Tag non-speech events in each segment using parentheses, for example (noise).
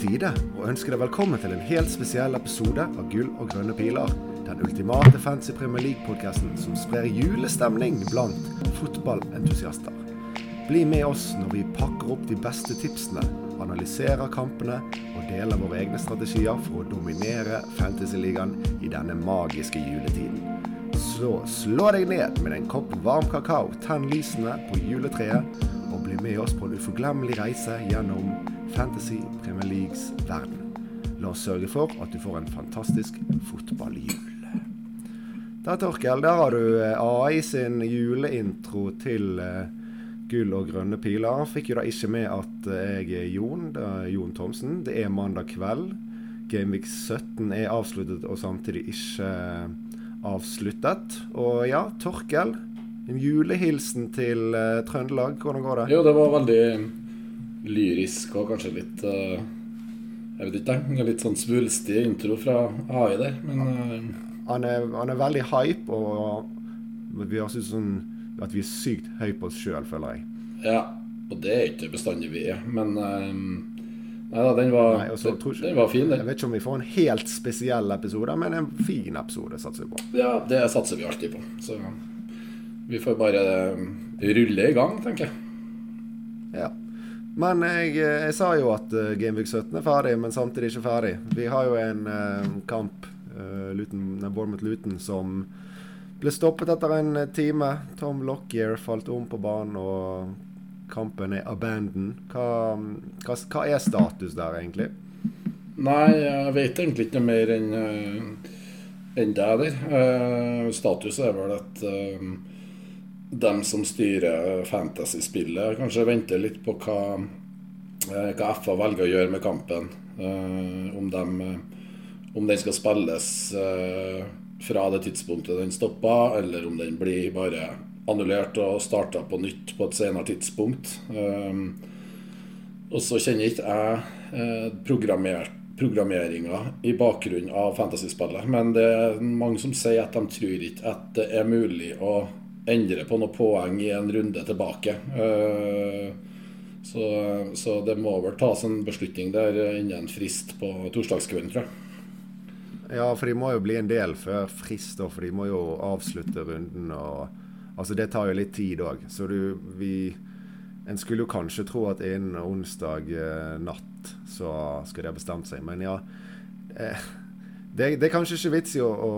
tide å ønske deg velkommen til en helt spesiell episode av Gull og grønne piler. Den ultimate fancy Premier League-podkasten som sprer julestemning blant fotballentusiaster. Bli med oss når vi pakker opp de beste tipsene, analyserer kampene og deler våre egne strategier for å dominere Fantasyligaen i denne magiske juletiden. Så slå deg ned med en kopp varm kakao, tenn lysene på juletreet, og bli med oss på en uforglemmelig reise gjennom Fantasy Premier Leagues verden. La oss sørge for at du får en fantastisk fotballjul. Der, Torkel, der har du eh, AI sin juleintro til uh, Gull og grønne piler. Fikk jo da ikke med at uh, jeg er Jon, det er Jon Thomsen. Det er mandag kveld. Gameweek 17 er avsluttet og samtidig ikke avsluttet. Og ja, Torkel. En julehilsen til Trøndelag. Hvordan går det? Jo, det var veldig lyrisk og kanskje litt uh, Jeg vet ikke, litt sånn svulstig intro fra AI der, men uh, han, er, han, er, veldig hype, og vi har syntes sånn at vi er sykt høye på oss sjøl, føler jeg. Ja, og det er ikke bestandig vi er, men uh, Nei da, den var, Nei, også, den, den var fin, den. Jeg vet ikke om vi får en helt spesiell episode, men en fin episode satser vi på. Ja, det satser vi alltid på. Så vi får bare rulle i gang, tenker jeg. Men jeg, eh, jeg, sa jo at uh, Gameweek 17 er ferdig, men samtidig ikke ferdig. Vi har jo en uh, kamp, uh, Luton, Bournemouth Luton, som ble stoppet etter en time. Tom Lockyer falt om på banen, og kampen er abandoned. Hva, hva, hva, er status der, egentlig? Nei, jeg vet egentlig ikke mer enn enn det der. status er vel at dem som styrer fantasyspillet, kanskje venter litt på hva, eh, hva FA velger å gjøre med kampen. Uh, om, de, om, den skal spilles uh, fra det tidspunktet den stoppa, eller om den blir bare annullert og starta på nytt på et senere tidspunkt. Uh, og så kjenner ikke jeg programmeringa i bakgrunnen av fantasyspillet, men det er mange som sier at de tror ikke at det er mulig å endre på noen poeng i en runde tilbake. Eh, så, så det må vel tas en beslutning der innen frist på torsdagskvelden, tror jeg. Ja, for de må jo bli en del før frist, for de må jo avslutte runden. og Altså, det tar jo litt tid òg. Så du, vi En skulle jo kanskje tro at innen onsdag eh, natt så skal de ha bestemt seg, men ja. Eh, det, det, er kanskje ikke vits i å, å,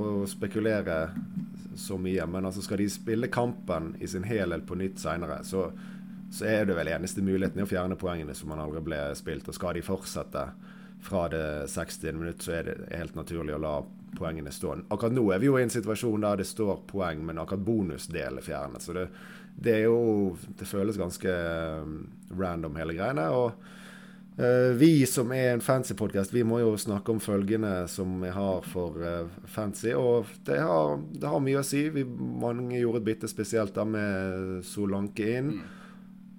å spekulere så mye. Men altså skal de spille kampen i sin helhet på nytt seinere, så, så, er det vel eneste muligheten å fjerne poengene som man aldri ble spilt. Og skal de fortsette fra det 60. minutt, så er det helt naturlig å la poengene stå. Akkurat nå er vi jo i en situasjon der det står poeng, men akkurat bonusdelen er fjernet. Så det, det, er jo Det føles ganske um, random, hele greiene. og Uh, vi som er en fancy podkast, vi må jo snakke om følgende som vi har for uh, fancy. Og det har, det har, mye å si. Vi, mange gjorde et bitte spesielt da med Solanke inn. Mm.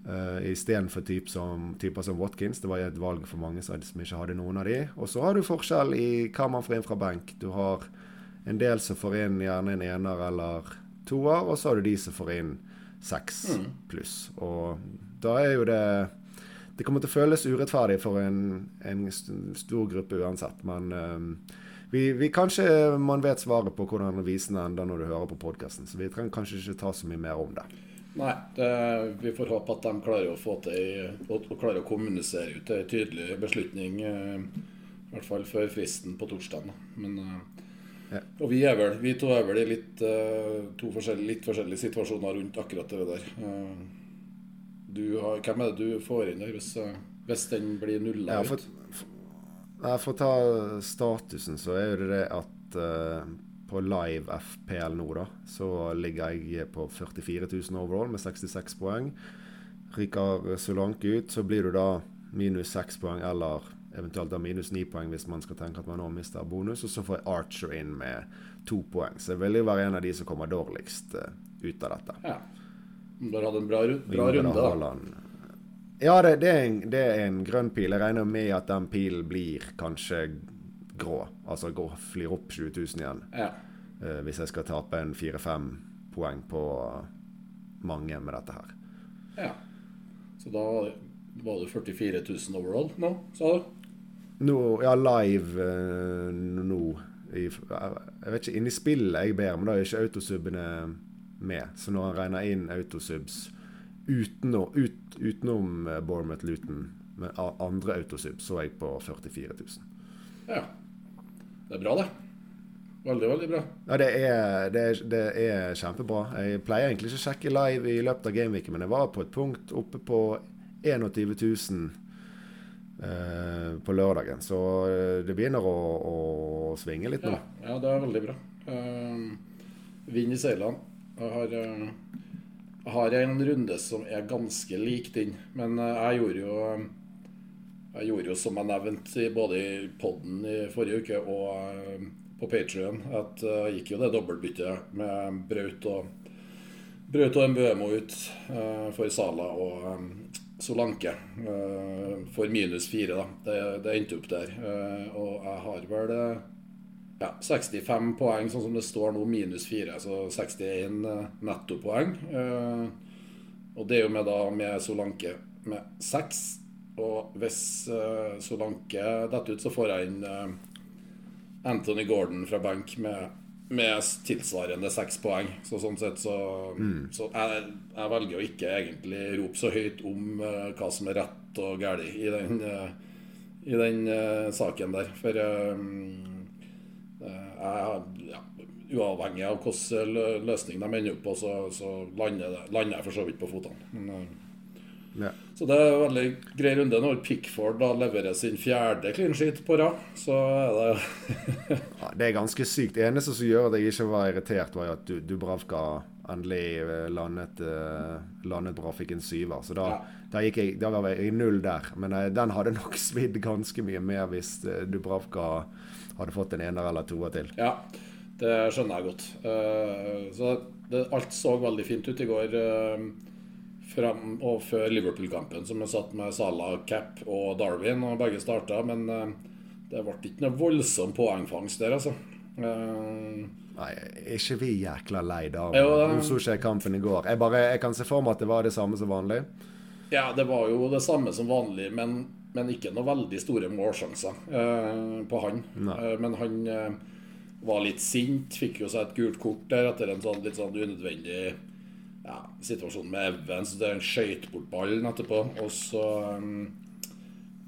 Uh, Istedenfor typ typer som Watkins. Det var et valg for mange som ikke hadde noen av de. Og så har du forskjell i hva man får inn fra benk. Du har en del som får inn gjerne en ener eller toer, og så har du de som får inn seks mm. pluss. Og da er jo det det kommer til å føles urettferdig for en, en stor gruppe uansett. Men um, vi, vi, kanskje man vet svaret på hvordan visene ender når du hører på podkasten. Så vi trenger kanskje ikke ta så mye mer om det. Nei, det, vi får håpe at de klarer å få til å, å, klarer å kommunisere ut en tydelig beslutning. Uh, I hvert fall før fristen på torsdag. Men uh, ja. Og vi, er vel, vi to er vel i litt, uh, to forskjellige, litt forskjellige situasjoner rundt akkurat det der. Har, hvem er det du får inn der hvis, eh, hvis den blir nulla ja, ut? For å ta statusen, så er det det at uh, på live FPL nå, da, så ligger jeg på 44 000 overall med 66 poeng. Ryker Solanke ut, så blir du da minus 6 poeng, eller eventuelt da minus 9 poeng hvis man skal tenke at man nå mister bonus. Og så får jeg Archer inn med to poeng. Så jeg vil jo være en av de som kommer dårligst uh, ut av dette. Ja. Du har hatt en bra, bra runde, da. Ja, det, det, er en, det, er en, grønn pil. Jeg regner med at den pilen blir kanskje grå. Altså går, flyr opp 20 000 igjen. Ja. Uh, hvis jeg skal tape en fire-fem poeng på mange med dette her. Ja. Så da Var det 44 000 overall nå, sa du? Nå, ja, live uh, nå i, Jeg vet ikke, inni spillet jeg ber, men da er ikke autosubene med. Så når han regner inn autosubs utenom, ut, utenom Bournemouth Luton med andre autosubs, så er jeg på 44 000. Ja. Det er bra, det. Veldig, veldig bra. Ja, det er, det, er, det er, kjempebra. Jeg pleier egentlig ikke å sjekke live i løpet av gameweeken, men jeg var på et punkt oppe på 21 000 eh, på lørdagen. Så eh, det begynner å, å svinge litt nå. Ja, ja, det er veldig bra. Uh, Vind i seilene. Jeg har, uh, jeg har en runde som er ganske lik din, men uh, jeg gjorde jo jeg gjorde jo som jeg nevnte både i poden i forrige uke og på Patrion at det uh, gikk jo det dobbeltbyttet med Braut og Braut og Mbømo ut uh, for Sala og Solanke for minus fire. da. Det, det endte opp der. Og jeg har vel ja, 65 poeng, sånn som det står nå, minus fire. Så 61 nettopoeng. og det er jo med, da, med Solanke med seks. Og hvis Solanke detter ut, så får jeg inn Anthony Gordon fra benk med, med tilsvarende seks poeng. Så sånn sett så, mm. så jeg, jeg, velger å ikke egentlig rope så høyt om uh, hva som er rett og galt i den, uh, i den uh, saken der. For jeg, ja, uavhengig av hvilken løsning de ender opp på, så, så lander, lander, jeg for så vidt på fotene. Ja. Så det er en veldig grei runde. Når Pickford da leverer sin fjerde clean sheet på rad, så er det (laughs) ja, Det er ganske sykt. Det eneste som gjør at jeg ikke var irritert, var at Dubravka endelig eh, landet, uh, landet bra, fikk en syver. Så da, ja. da, gikk jeg, da var jeg i null der. Men uh, den hadde nok (laughs) svidd ganske mye mer hvis Dubravka hadde fått en ener eller toer til. Ja, det skjønner jeg godt. så det, alt så veldig fint ut i går. Frem og før Liverpool-kampen, som er satt med Salah, Cap og Darwin, og begge starta. Men uh, det ble ikke noe voldsom poengfangst der, altså. Uh, Nei, er ikke vi jækla lei da? Nå så ikke jeg kampen i går. Jeg, bare, jeg kan se for meg at det var det samme som vanlig. Ja, det var jo det samme som vanlig, men, men ikke noe veldig store målsjanser eh, på han. men han var litt sint, fikk jo seg et gult kort der etter en sånn litt sånn unødvendig ja, situasjonen med Evans. Der han skøyt bort ballen etterpå. Og så, um,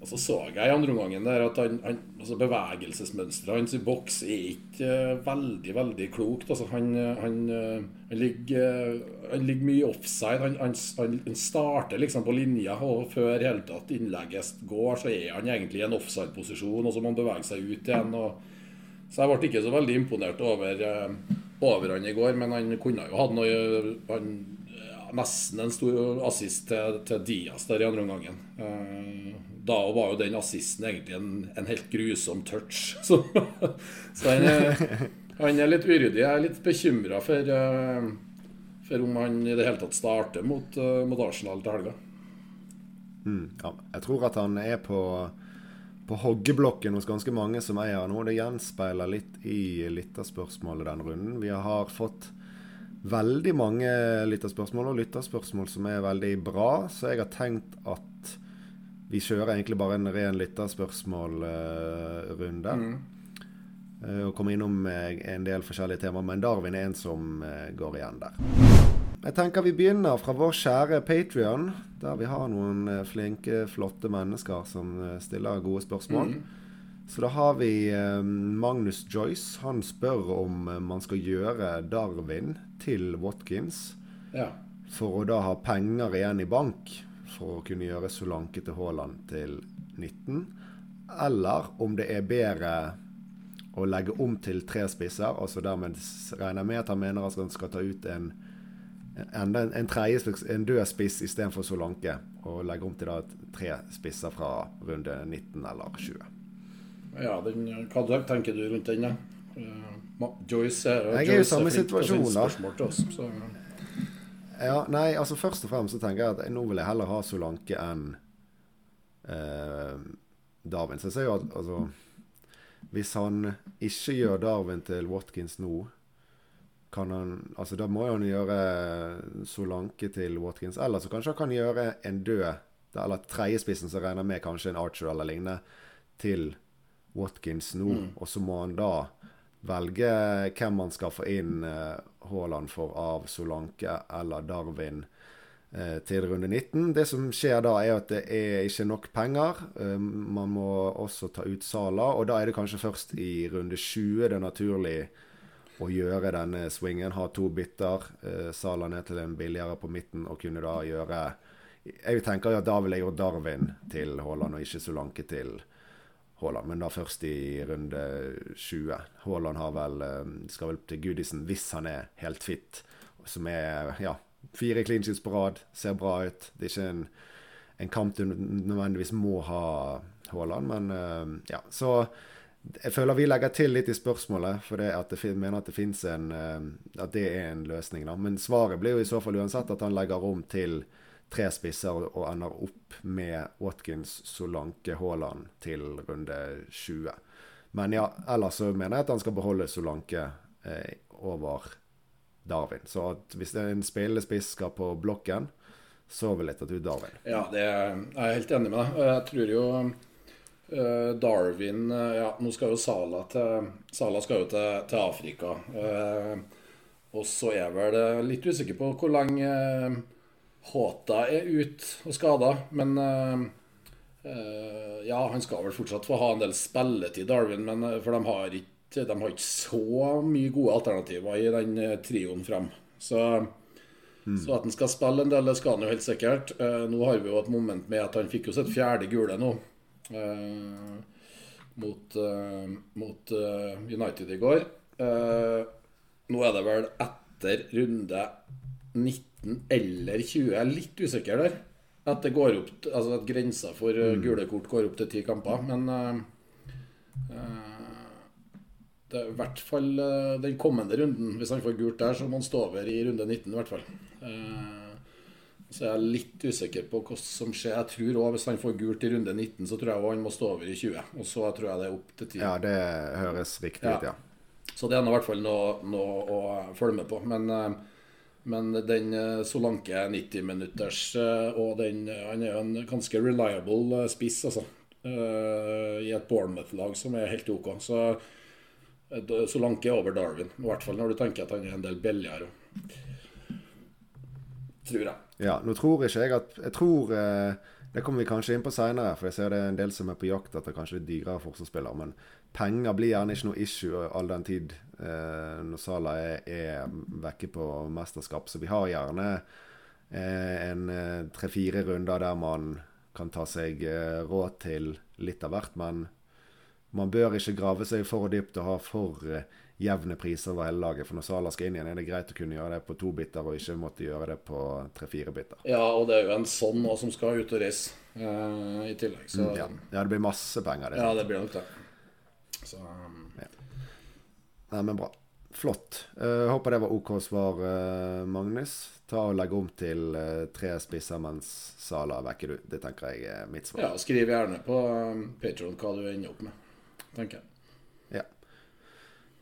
og så så jeg i andre omgangen der at han, han, altså bevegelsesmønsteret hans i boks er ikke uh, veldig, veldig klokt. Altså han, han, uh, han, ligger, han ligger mye offside. Han, starter liksom på linja, og før hele tatt innlegget går, så er han egentlig i en offside-posisjon, og så må han bevege seg ut igjen. Og, så jeg ble ikke så veldig imponert over uh, over han i går, men han kunne jo hatt noe han, Nesten en stor assist til, til Diaz der i andre omgangen. Uh, da var jo den assisten egentlig en, en helt grusom touch. (laughs) Så, så han, er, han, er, litt uryddig. Jeg er litt bekymra for, uh, for om han i det hele tatt starter mot, uh, mot Arsenal til helga. Mm, ja, jeg tror at han er på på hoggeblokken hos ganske mange som eier nå. Det gjenspeiler litt i lytterspørsmålet denne runden. Vi har fått veldig mange lytterspørsmål, og lytterspørsmål som er veldig bra. Så jeg har tenkt at vi kjører egentlig bare en ren lytterspørsmålrunde. Mm. Uh, og kommer innom en del forskjellige temaer, men Darwin er en som uh, går igjen der. Jeg tenker vi begynner fra vår kjære Patrion, der vi har noen eh, flinke, flotte mennesker som eh, stiller gode spørsmål. Mm. Så da har vi eh, Magnus Joyce. Han spør om man skal gjøre Darwin til Watkins. Ja. For å da ha penger igjen i bank for å kunne gjøre Solanke til Haaland til 19. Eller om det er bedre å legge om til tre spisser. Altså dermed regner jeg med at han mener at han skal ta ut en enda en, en, tredje, en død spiss istedenfor Solanke. Og legge om til da tre spisser fra runde 19 eller 20. Ja, den, hva tenker du rundt den? da? Uh, Joyce er, jeg er jo samme situasjon, da. Oss, så. Ja, nei, altså Først og fremst så tenker jeg at nå vil jeg heller ha Solanke enn uh, Darwin. Så jeg ser jo at altså Hvis han ikke gjør Darwin til Watkins nå kan han Altså, da må han gjøre Solanke til Watkins. Eller så kanskje han kan gjøre en død eller tredjespissen som regner med kanskje en Archer eller lignende, til Watkins nå. Mm. Og så må han da velge hvem man skal få inn eh, Haaland for av Solanke eller Darwin eh, til runde 19. Det som skjer da, er at det er ikke nok penger. Eh, man må også ta ut Sala, og da er det kanskje først i runde 20 det er naturlig å gjøre denne swingen. Ha to bytter. Eh, Sala ned til en billigere på midten og kunne da gjøre Jeg tenker at da ville jeg gjort Darwin til Haaland og ikke Solanke til Haaland, men da først i runde 20. Haaland har vel, eh, skal vel til Gudisen hvis han er helt fit. Som er ja, fire clean sheets på rad, ser bra ut. Det er ikke en, en kamp du nødvendigvis må ha Haaland, men eh, ja. Så jeg føler vi legger til litt i spørsmålet, for det at det, mener at det en eh, At det er en løsning, da. Men svaret blir jo i så fall uansett at han legger rom til tre spisser og ender opp med Watkins, Solanke, Haaland til runde 20. Men ja, ellers så mener jeg at han skal beholde Solanke eh, over Darwin. Så hvis det er en spillende spiss skal på blokken, så vil jeg ta ut Darwin. Ja, det er, jeg helt enig med deg. Jeg tror jo Darwin uh, Ja, nå skal jo Sala til Sala skal jo til, til Afrika. Uh, og så er jeg vel litt usikker på hvor lenge Håta er ute og skada, men Ja, han skal vel fortsatt få ha en del spilletid, Darwin, men, for de har, ikke, de har, ikke, så mye gode alternativer i den trioen frem. Så, mm. så at han skal spille en del, det skal han jo helt sikkert. nå har vi jo et moment med at han fikk jo sitt fjerde gule nå. Mot, mot United i går. nå er det vel etter runde 19 19 eller 20. Jeg er litt usikker der. At det går opp Altså at grensa for uh, gule kort går opp til ti kamper. Men uh, det er i hvert fall uh, den kommende runden. Hvis han får gult der, så må han stå over i runde 19 i hvert fall. Så jeg er litt usikker på hva som skjer. Jeg tror også Hvis han får gult i runde 19, så tror jeg også han må stå over i 20. Og så tror jeg det er opp til 10. Ja, det høres riktig ut, ja. Så det er i hvert fall noe, noe, å følge med på. Men men den eh, Solanke 90-minutters eh, og den eh, Han er jo en ganske reliable spiss, altså. I et Bournemouth-lag som er helt OK. Så Solanke er over Darwin. I hvert fall når du tenker at han er en del billigere. Tror jeg. Ja, nå tror ikke jeg at Jeg tror Det kommer vi kanskje inn på seinere, for jeg ser det er en del som er på jakt etter kanskje litt dyrere forsvarsspillere. Men penger blir gjerne ikke noe issue all den tid eh, når Sala er, er, vekke på mesterskap. Så vi har gjerne eh, en eh, tre-fire runder der man kan ta seg eh, råd til litt av hvert. Men man bør ikke grave seg for dypt og ha for eh, jevne priser over hele laget. For når Sala skal inn igjen, er det greit å kunne gjøre det på to biter, og ikke måtte gjøre det på tre-fire biter. Ja, og det er jo en sånn nå som skal ut og reise uh, i tillegg. Så... Mm, ja. ja. det blir masse penger. Det, ja, det blir nok det. Så um... ja. Nei, men bra. Flott. Uh, håper det var OK svar, uh, Magnus. Ta og Legg om til tre spisser mens Sala vekker du. Det tenker jeg er mitt svar. Ja, Skriv gjerne på um, Patron hva du ender opp med, tenker jeg.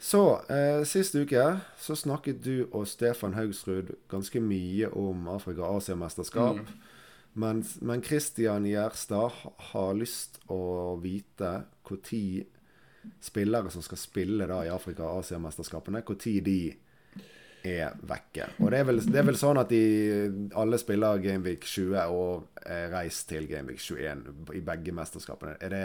Så, eh, sist uke så snakket du og Stefan Haugsrud ganske mye om Afrika-Asia-mesterskap. Mm. Men, men Christian Gjerstad har lyst å vite når spillere som skal spille da i Afrika-Asia-mesterskapene hvor når de er vekke. Og det er, vel, det er vel sånn at de alle spiller Gameweek 20 og er reist til Gameweek 21 i begge mesterskapene. Er det,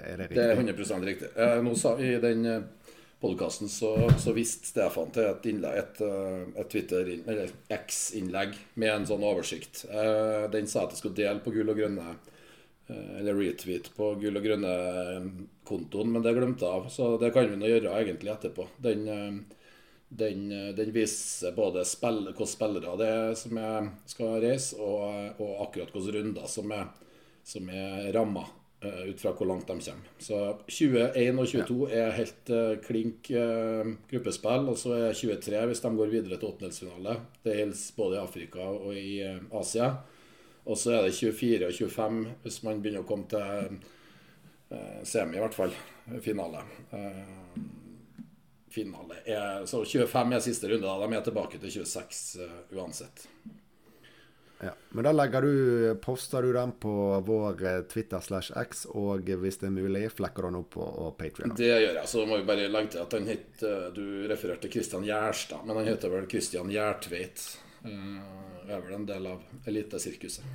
er det riktig? Det er 100 riktig. Eh, nå sa vi den eh, podkasten så, så viste Stefan til et, innlegg, et, eh, et Twitter, eller X-innlegg med en sånn oversikt. Eh, den sa at jeg skulle dele på gull og grønne Eh, eller retweet på gull og grønne-kontoen, men det glemte jeg av. Så det kan vi nå gjøre egentlig etterpå. Den, den, den viser både spill, hvilke spillere det er som er, skal reise, og, og akkurat hvilke runder som er, som er ramma ut fra hvor langt de kommer. Så 21 og 22 er helt uh, klink uh, gruppespill. Og så er 23 hvis de går videre til åttendelsfinale. Det gjelder både i Afrika og i uh, Asia. Og så er det 24 og 25 hvis man begynner å komme til eh, semi, i hvert fall. Finale. Eh, finale er, så 25 er siste runde. Da. De er tilbake til 26 uh, uansett. Ja. Men da legger du, poster du den på vår eh, Twitter slash X, og hvis det er mulig, flekker du den opp på Patrion. Det gjør jeg. Så må vi bare legge til at han het Du refererte Kristian Gjerstad, men han heter vel Kristian Gjertveit. Uh, er vel en del av elitesirkuset.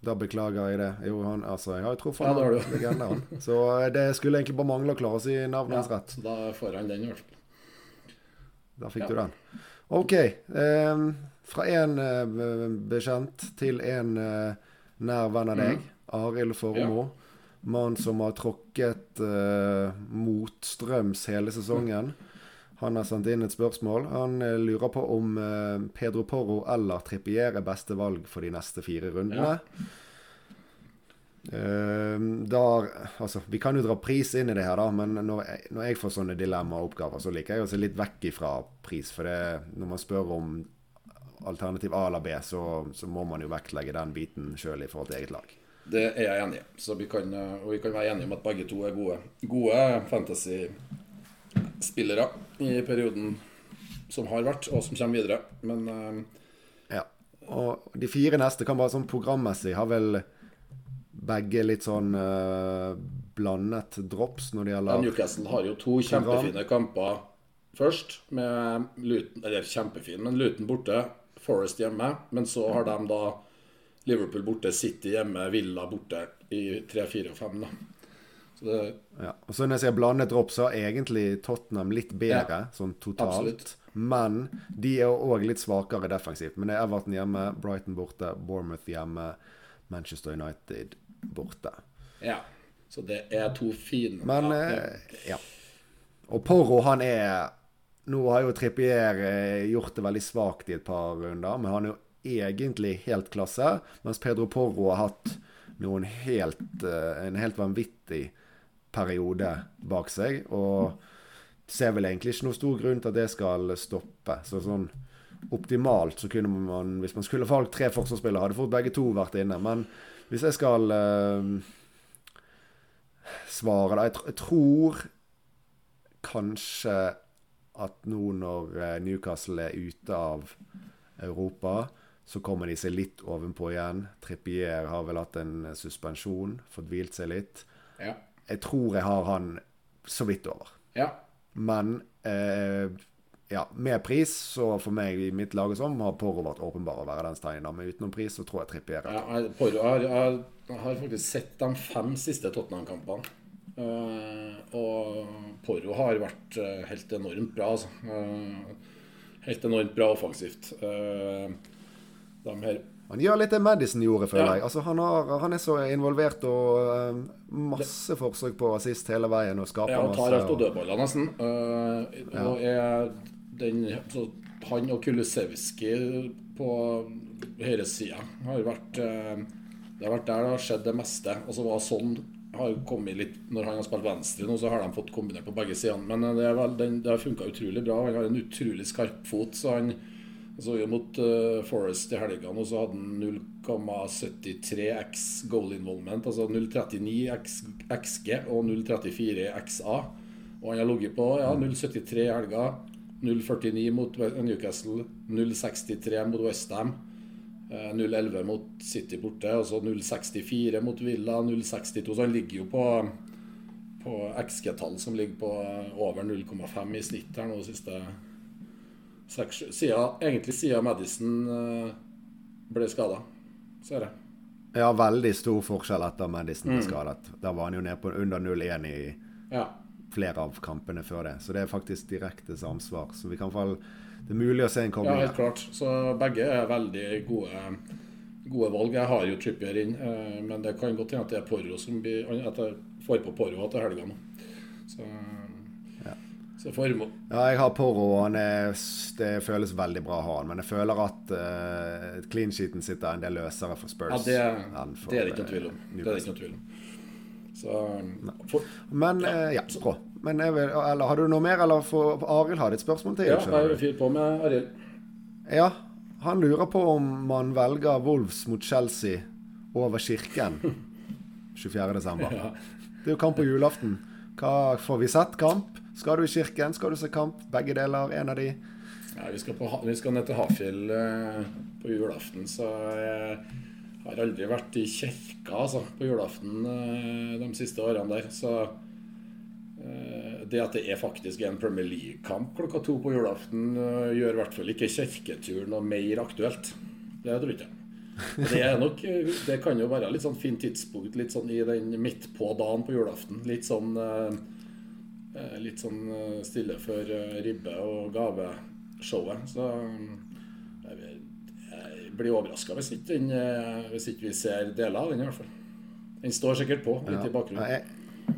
Da beklager jeg det. Jo, han, altså, jeg har tro for Ja, han. Legende, han. Så eh, det skulle egentlig bare mangle å klare å si navnet hans rett. Da får han den, i hvert fall. Da fikk Ja. du den. OK. Eh, fra en uh, bekjent til en uh, nær venn av deg. Arild Formoe. Mann som har tråkket uh, motstrøms hele sesongen. Han har sendt inn et spørsmål. Han eh, lurer på om eh, Pedro Porro eller Trippier er beste valg for de neste fire rundene. Eh, der, altså, vi kan jo dra pris inn i det her, da, men når jeg, når jeg får sånne dilemmaoppgaver, så liker jeg å se litt vekk ifra pris. For det, når man spør om alternativ A eller B, så, så må man jo vektlegge den biten sjøl i forhold til eget lag. Det er jeg enig i. Så vi kan, og vi kan være enige om at begge to er gode, gode fantasy-spillere i perioden som har vært, og som kommer videre. Men uh... Ja. Og de fire neste kan bare sånn programmessig ha vel begge litt sånn uh, blandet drops når det gjelder Newcastle har jo to kjempefine kamper først, med Luton Eller kjempefin, men Luton borte, Forest hjemme. Men så har de da Liverpool borte, City hjemme, Villa borte i 3, 4 og 5. Da. Så det, ja. Og så når jeg sier blandet dropp, så er egentlig Tottenham litt bedre sånn totalt. absolutt. Men de er òg litt svakere defensivt. Men det er Everton hjemme, Brighton borte, Bournemouth hjemme, Manchester United borte. ja. Så det er to fine Men ja, eh, ja. Og Porro, han er Nå har jo Trippier eh, gjort det veldig svakt i et par runder, men han er jo egentlig helt klasse. Mens Pedro Porro har hatt helt, eh, en helt vanvittig periode bak seg. Og ser vel egentlig ikke noen stor grunn til at det skal stoppe. Så sånn optimalt så kunne man, hvis man skulle valgt tre forsvarsspillere, hadde fort begge to vært inne. Men hvis jeg skal uh, svare da, jeg, jeg tror kanskje at nå når eh, Newcastle er ute av Europa, så kommer de seg litt ovenpå igjen. Trippier har vel hatt en eh, suspensjon, fått hvilt seg litt. ja. Jeg tror jeg har han så vidt over. ja. Men eh, ja, med pris, så for meg i mitt lag og sånn, har Porro vært åpenbar å være den steinen. Men utenom pris, så tror jeg Trippier er Ja, Porro, har- jeg har faktisk sett de fem siste Tottenham-kampene. Eh, og Porro har vært eh, helt enormt bra, altså. Eh, helt enormt bra offensivt. Uh, de her Han gjør litt det Madison gjorde, føler Ja. jeg. Altså, han, har, han er så involvert og uh, masse forsøk på assist hele veien og skaper Ja, han tar alt og dødballer, nesten. Eh, og er den, så han og Kulusevski på høyresida har vært uh, Det har vært der det har skjedd det meste. Og så var sånn har kommet litt Når han har spilt venstre nå, så har de fått kombinert på begge sidene. Men eh, det, vel, den, det har funka utrolig bra. Han har en utrolig skarp fot. Så han så vi mot uh, Forest i helga, og så hadde han 0,73 x goal involvement. Altså 0,39 x XG og 0,34 XA. Og han har ligget på ja, 0,73 i helga. 0,49 mot Newcastle. 0,63 mot Westham. 0,11 mot City borte. Og så 0,64 mot Villa. 0,62. Så han ligger jo på på XG-tall som ligger på over 0,5 i snitt her nå de siste seks siden, Egentlig siden Madison eh, ble skada, ser jeg. Ja, veldig stor forskjell etter Madison Mm. ble skadet. Da var han jo ned på under 0-1 i Ja. flere av kampene før det. Så det er faktisk direkte samsvar. Så vi kan fall Det er mulig å se en ja, helt klart. Så begge er veldig gode, gode valg. Jeg har jo Trippier inn, eh, men det kan godt hende at det er Porro som blir At jeg får på Porro til helga nå. Så, så Formo Ja, jeg har Porro, og han det føles veldig bra å ha han. Men jeg føler at uh, clean sheeten sitter en del løsere for Spurs. Ja, det, det er det ikke noe eh, tvil om. Det er det ikke noe tvil om. Så for, Men ja, ja, bra. Men jeg vil, eller, har du noe mer, eller får Arild ha et spørsmål til? ja, jeg har fyrt på med Arild. Ja, han lurer på om man velger Wolves mot Chelsea over Kirken (laughs) 24.12. Det er jo kamp på julaften. Hva Får vi sett kamp? Skal du i kirken? Skal du se kamp? Begge deler? En av de? Ja, vi, skal på, vi, skal ned til Hafjell eh, på julaften, så jeg har aldri vært i kirka altså, på julaften eh, de siste årene der. Så eh, det at det er faktisk en Premier League-kamp klokka to på julaften, eh, gjør i hvert fall ikke kirketuren noe mer aktuelt. Det tror jeg ikke. Det, nok, det kan jo være litt sånn fint tidspunkt litt sånn i den midt på dagen på julaften. Litt sånn, litt sånn stille før ribbe- og gaveshowet. Så jeg, jeg blir overraska hvis, eh, hvis ikke vi ser deler av den, i hvert fall. Den står sikkert på litt i bakgrunnen. Ja,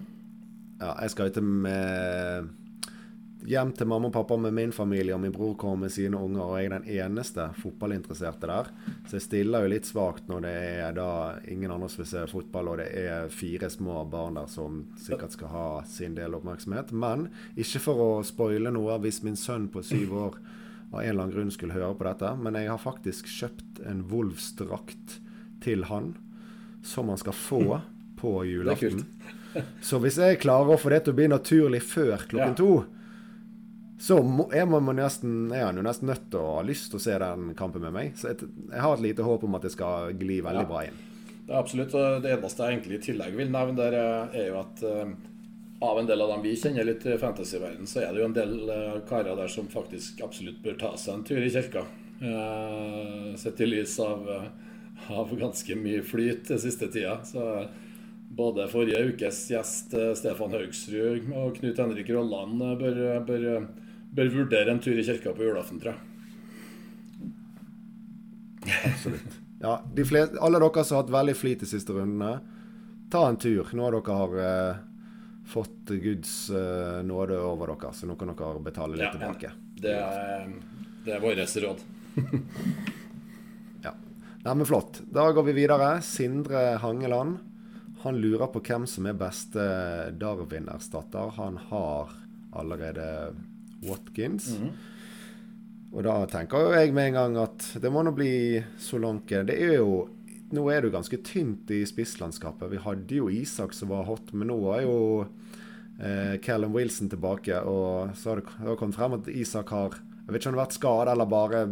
ja, jeg skal ikke med hjem til mamma og pappa med min familie, og min bror kommer med sine unger, og jeg er den eneste fotballinteresserte der. Så jeg stiller jo litt svakt når det er da ingen andre som vil se fotball, og det er fire små barn der som sikkert skal ha sin del oppmerksomhet. Men ikke for å spoile noe hvis min sønn på syv år av en eller annen grunn skulle høre på dette, men jeg har faktisk kjøpt en Wolfs-drakt til han som han skal få på julaften. Så hvis jeg klarer å få det til å bli naturlig før klokken Ja. to, så må, er, man nesten, er han jo nesten nødt til å ha lyst til å se den kampen med meg. Så jeg, jeg har et lite håp om at det skal gli veldig Ja. bra inn. Det er absolutt. og Det eneste jeg egentlig i tillegg vil nevne, der er er jo at eh, av en del av dem vi kjenner litt i fantasyverdenen, så er det jo en del eh, karer der som faktisk absolutt bør ta seg en tur i kirka. Uh, Sett i lys av, eh, av ganske mye flyt den siste tida. Så både forrige ukes gjest Stefan Haugsrud og Knut Henrik Rolland bør, bør, bør vurdere en tur i kirka på julaften, tror jeg. Absolutt. Ja, de fleste, alle dere som har hatt veldig flit de siste rundene, ta en tur. Nå har dere har, fått Guds uh, nåde over dere, så nå kan dere betale litt Ja, tilbake. Det er, det er vårt råd. (laughs) Ja. Nei, men flott. Da går vi videre. Sindre Hangeland. Han lurer på hvem som er beste Darwin-erstatter. Han har allerede Watkins. Og da tenker jeg med en gang at det må nå bli Solanke. Det er jo Nå er det jo ganske tynt i spisslandskapet. Vi hadde jo Isak som var hot, men nå er jo eh, Callum Wilson tilbake. Og så har det, det kommet frem at Isak har Jeg vet ikke om han har vært skadet eller bare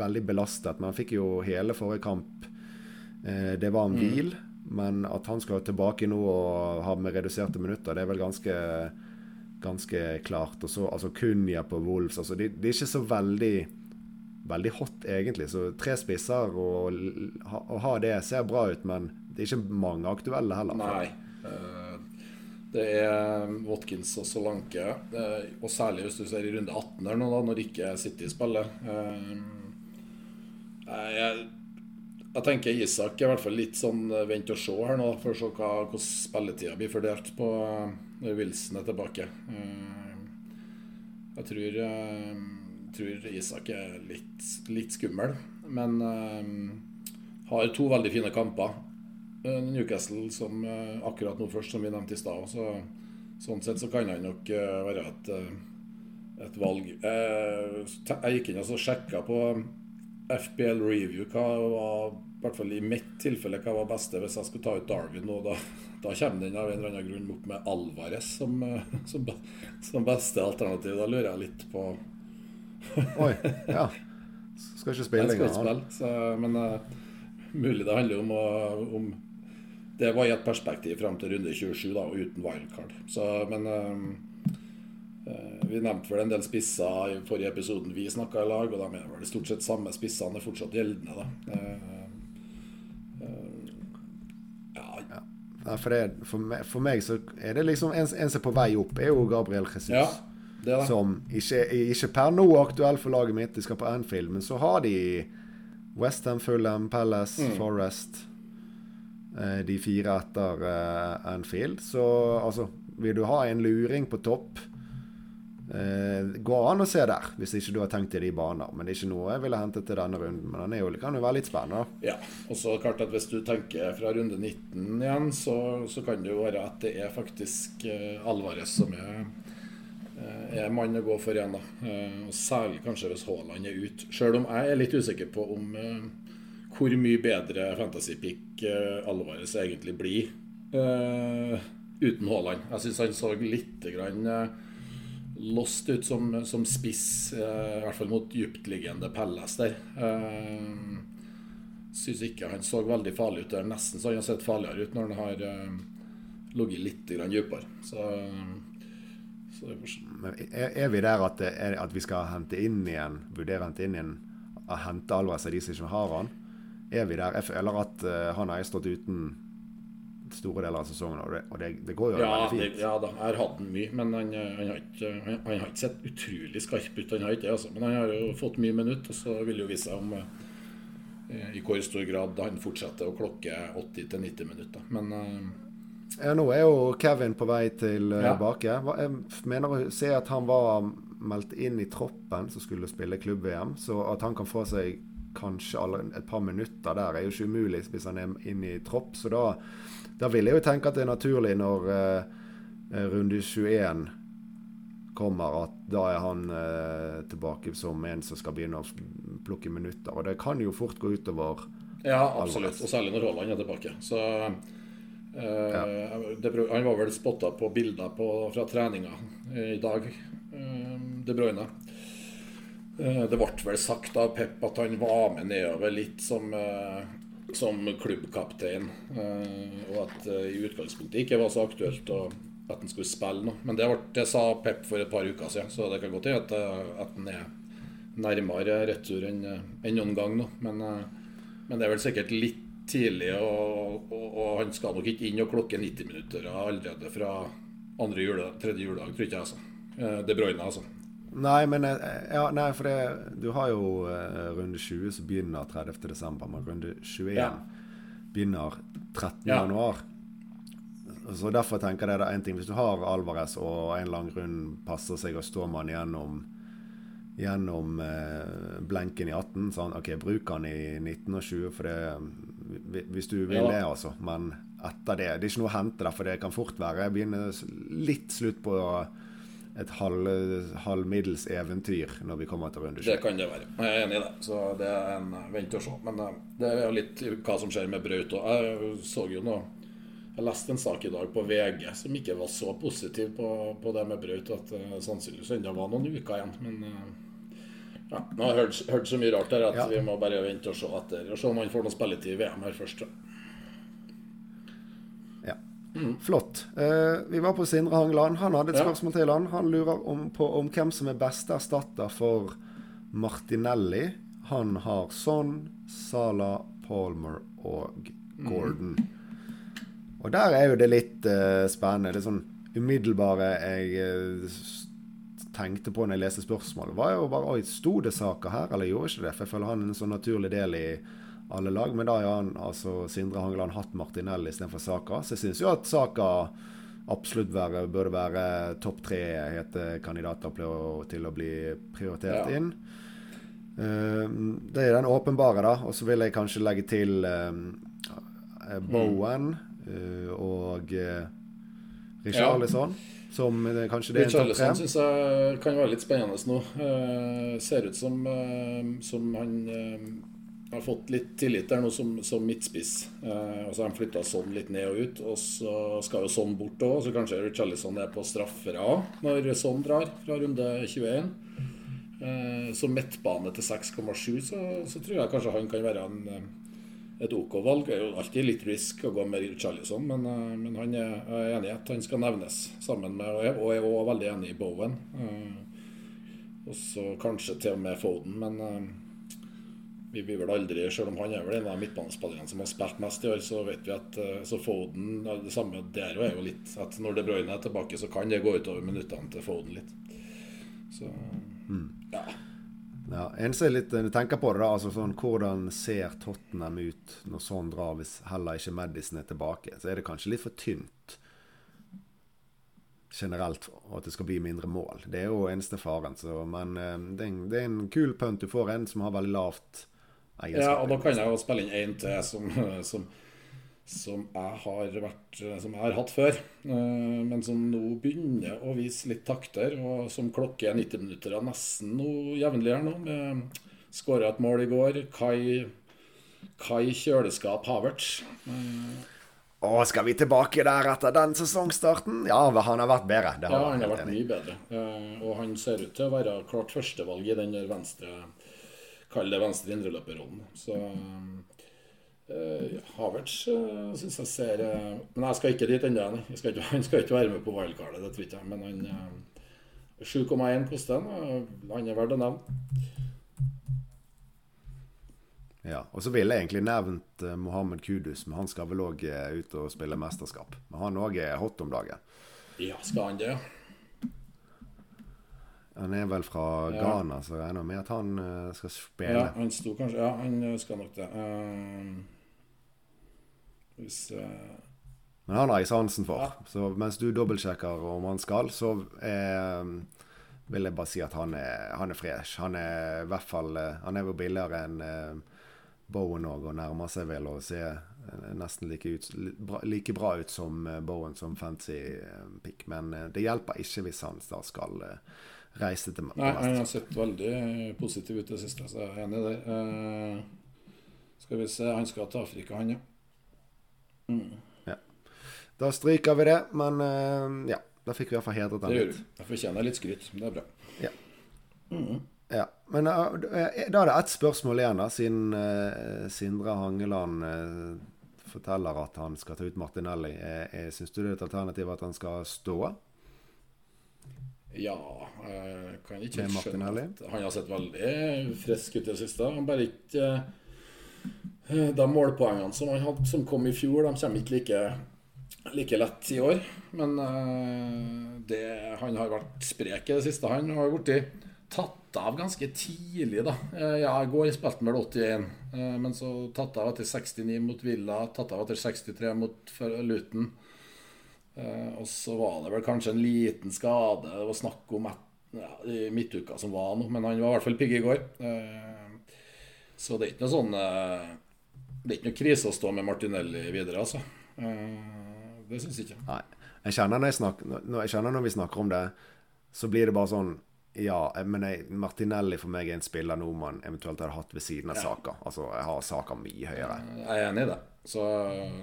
veldig belastet, men han fikk jo hele forrige kamp. Eh, det var en hvil, men at han skal tilbake nå og ha med reduserte minutter, det er vel ganske ganske klart. Og så altså Kunya på Wolves. Altså, det, de er ikke så veldig veldig hot, egentlig. Så tre spisser og l- ha, det ser bra ut, men det er ikke mange aktuelle heller. Nei. eh, Det er Watkins og Solanke, eh, og særlig hvis du ser i runde 18 her nå, da, når ikke City spiller. Eh, Jeg, jeg tenker Isak er i hvert fall litt sånn vent og se her nå, for å se hva, hvordan spilletida blir fordelt på når Wilson er tilbake. Jeg tror, tror Isak er litt, litt skummel, men uh, har to veldig fine kamper. Uh, Newcastle som uh, akkurat nå først, som vi nevnte i stad. Så, sånn sett så kan han nok være et, et valg. Jeg gikk inn og så sjekka på FBL Review hva var i hvert fall i mitt tilfelle hva var beste hvis jeg skulle ta ut Darwin nå. Da, da kommer den av en eller annen grunn opp med Alvarez som, (laughs) som, som beste alternativ. Da lurer jeg litt på (laughs) Oi, ja. Skal ikke spille skal lenger. ikke spille, men uh, mulig det handler om, uh, om Det var i et perspektiv frem til runde 27, da, og uten wildcard. Så, men uh, Vi nevnte vel en del spisser i forrige episoden vi snakka i lag, og de er vel stort sett samme spissene er fortsatt gjeldende. da. Ja, for, det, for, meg, for meg så er det liksom en, en som er på vei opp, er jo Gabriel Jesus. ja, det er det. Som ikke, ikke per nå aktuell for laget mitt, de skal på Anfield, men så har de Westham, Fulham, Palace, Mm. Forest eh, De fire etter eh, Anfield. Så altså, vil du ha en luring på topp eh, Går an å se der, hvis ikke du har tenkt i de baner. Men det er ikke noe jeg ville hentet til denne runden. Men den er jo, kan jo være litt spennende. Ja, og så klart at Hvis du tenker fra runde 19 igjen, så, så kan det jo være at det er faktisk eh, Alvarez som er, er mann å gå for igjen. da. Eh, og Særlig kanskje hvis Haaland er ute. Selv om jeg er litt usikker på om uh, hvor mye bedre fantasypick uh, Alvarez egentlig blir uh, uten Haaland. Jeg syns han så litt grann, lost ut som, som spiss, i hvert fall mot dyptliggende Pelles der. Syns ikke han så veldig farlig ut der. Nesten så han har sett farligere ut når han har ligget litt dypere. Så, Men er, er vi der at, det er, at vi skal hente inn igjen, vurdere å hente inn igjen hente Alvarez av de som ikke har han? Er vi der? Eller at uh, han har stått uten store deler av sesongen, og det, og det, det går jo ja, veldig fint. Det, ja da, har hatt den mye, men han, han, har ikke, han, han, har ikke sett utrolig skarp ut. Han har ikke altså. Men han har jo fått mye minutt, og så vil det jo vise seg om uh, i hvor stor grad han fortsetter å klokke 80-90 minutter. Men uh, ja, nå er jo Kevin på vei tilbake. Ja. Jeg mener å se at han var meldt inn i troppen som skulle spille klubb-VM. Så at han kan få seg kanskje et par minutter der, er jo ikke umulig hvis han er inne i tropp. Så da, da vil jeg jo tenke at det er naturlig når eh, runde 21 kommer, at da er han eh, tilbake som en som skal begynne å plukke minutter. Og det kan jo fort gå utover Ja, absolutt. Og særlig når Haaland er tilbake. Så Ja. det, han var vel spotta på bilder på, fra treninga i dag, uh, De Bruyne. Det ble vel sagt av Pep at han var med nedover litt som, som klubbkaptein. og at i utgangspunktet ikke var så aktuelt at han skulle spille nå. Men det, ble, det, sa Pep for et par uker siden, så det kan godt hende at han er nærmere retur enn enn noen gang nå. Men, men det er vel sikkert litt tidlig, og, og, og, han skal nok ikke inn og klokke 90 minutter allerede fra andre jule, tredje juledag, tror ikke jeg. altså. Det Bruyne, altså. Nei, men ja, nei, for det, du har jo runde 20 som begynner 30.12., men runde 21 ja. begynner 13.1. Ja. Så Derfor tenker jeg det er en ting Hvis du har Alvarez og en lang rund passer seg og står man gjennom gjennom eh, blenken i 18. Sånn, OK, bruk han i 19 og 20 for det, hvis du vil ja. det, altså. Men etter det Det er ikke noe å hente der, for det kan fort være Jeg begynner litt slutt på et halv, halvmiddels eventyr når vi kommer til runde 20. Det kan det være. Jeg er enig i det. Så det er en vent og se. Men eh, det er jo litt hva som skjer med Braut òg. Jeg så jo noe jeg leste en sak i dag på VG som ikke var så positiv på, på det med Braut at uh, sannsynligvis ennå var noen uker igjen. Men uh, ja, nå har jeg hørt, hørt, så mye rart her at ja. vi må bare vente og se etter. Og se om han får noe spilletid i VM her først. Ja. Mm. Flott. Uh, vi var på Sindre Hangeland. Han hadde et spørsmål til han. Han lurer om, på om hvem som er beste erstatter for Martinelli. Han har Son, Sala, Palmer og Gordon. Mm. Og der er jo det litt uh, spennende. Det er sånn umiddelbare jeg uh, tenkte på når jeg leste spørsmålet, var jo bare Oi, sto det saker her, eller gjorde ikke det? For jeg føler han er en sånn naturlig del i alle lag. Men da har han altså Sindre Hangeland hatt Martinelli istedenfor Saka. Så jeg syns jo at Saka absolutt være, burde være topp tre hete kandidater til å bli prioritert ja. inn. Uh, det er den åpenbare, da. Og så vil jeg kanskje legge til Bowen. Mm. Eh, og Richard, Richarlison. Ja. Som det, kanskje det er en topp tre. syns jeg kan være litt spennende nå. Eh, ser ut som, eh, som han eh, har fått litt tillit der nå som, som midtspiss. Uh, og så har han flytta sånn litt ned og ut. Og så skal jo sånn bort òg, så kanskje Richarlison er på straffer òg når sånn drar fra runde 21. Uh, så midtbane til 6,7, så, så, tror jeg kanskje han kan være en et OK valg. Det er jo alltid litt risk å gå med Charlison, men, eh, men han er, er enig i at han skal nevnes sammen med Og jeg er òg veldig enig i Bowen. Uh, og så kanskje til og med Foden, men uh, vi blir vel aldri, selv om han er vel en av midtbanespillerne som har spilt mest i år, så vet vi at så Foden Det samme der er jo litt at når De Bruyne er tilbake, så kan det gå utover minuttene til Foden litt. Så mm. ja. Ja, eneste jeg litt, tenker på det da, altså sånn, Hvordan ser Tottenham ut når sånn drar, hvis heller ikke Madison er tilbake? Så er det kanskje litt for tynt generelt at det skal bli mindre mål. Det er jo eneste faren. Så, men eh, det er, en, det er en kul punt. Du får en som har veldig lavt egenskap. Ja, og da kan jeg jo spille inn én til som, som som jeg har, vært, som jeg har hatt før, eh, men som nå begynner å vise litt takter, og som klokker 90 minutter av nesten noe jevnlig her nå. Skåra et mål i går. Kai, Kai Kjøleskap Havertz. Eh, Å, skal vi tilbake der etter den sesongstarten? Ja, han har vært bedre. Det Ja, han har vært mye bedre. Eh, Og han ser ut til å være klart førstevalg i den der venstre Kall det venstre indreløperrollen. Så uh, Havertz uh, syns jeg ser uh, Men jeg skal ikke dit ennå. (laughs) Han skal ikke være med på wildcardet, det tror jeg. Men han uh, 7,1 koster han. Uh, Han er verdt å nevne. Ja, og så ville jeg egentlig nevnt uh, Mohammed Kudus, men han skal vel òg ut og spille mesterskap. Men han òg er hot om dagen. Ja, skal han det. Han er vel fra Ja. Ghana, så jeg regner med at han eh, skal spille. Ja, han sto kanskje Ja, han skal nok det. Eh, hvis uh... Men han har jeg sansen for. Ja. Så mens du dobbeltsjekker om han skal, så eh, vil jeg bare si at han er, han er fresh. Han er i hvert fall eh, Han er jo billigere enn eh, Bowen òg, og nærmer seg vel å se eh, nesten like, ut, bra, like bra ut som Bowen som fancy pick. Men eh, det hjelper ikke hvis han da skal reise til Nei, han har sett veldig positiv ut i det siste, så jeg er enig i det. Uh, skal vi se Han skal til Afrika, han, ja. Da stryker vi det, men uh, ja. Da fikk vi i hvert fall hedret den litt. Jeg fortjener litt skryt. Det er bra. Ja, men uh, da er det ett spørsmål igjen, da, siden uh, Sindre Hangeland forteller at han skal ta ut Martinelli. Syns du det er et alternativ at han skal stå? Ja, jeg kan ikke helt skjønne at Han har sett veldig frisk ut i det siste. Han bare ikke De målpoengene som han hadde som kom i fjor, de kommer ikke like, like lett i år. Men eh, det, han har vært sprek i det siste. Han har blitt tatt av ganske tidlig, da. Eh, Ja, i går spilte han vel 81, eh, men så tatt av etter 69 mot Villa, tatt av etter 63 mot Luton. Eh, og så var det vel kanskje en liten skade. Det var snakk om et, ja, i midtuka som var nå, men han var i hvert fall pigg i går. Eh, så det er ikke noe sånn eh, Det er ikke noe krise å stå med Martinelli videre, altså. Eh, det syns jeg ikke. Nei. Jeg kjenner når, jeg snakker, når, jeg kjenner når vi snakker om det, så blir det bare sånn Ja, men jeg, Martinelli for meg er en spiller nå man eventuelt hadde hatt ved siden av Ja. Saka. Altså, jeg har Saka mye høyere. Jeg er enig i det. Så,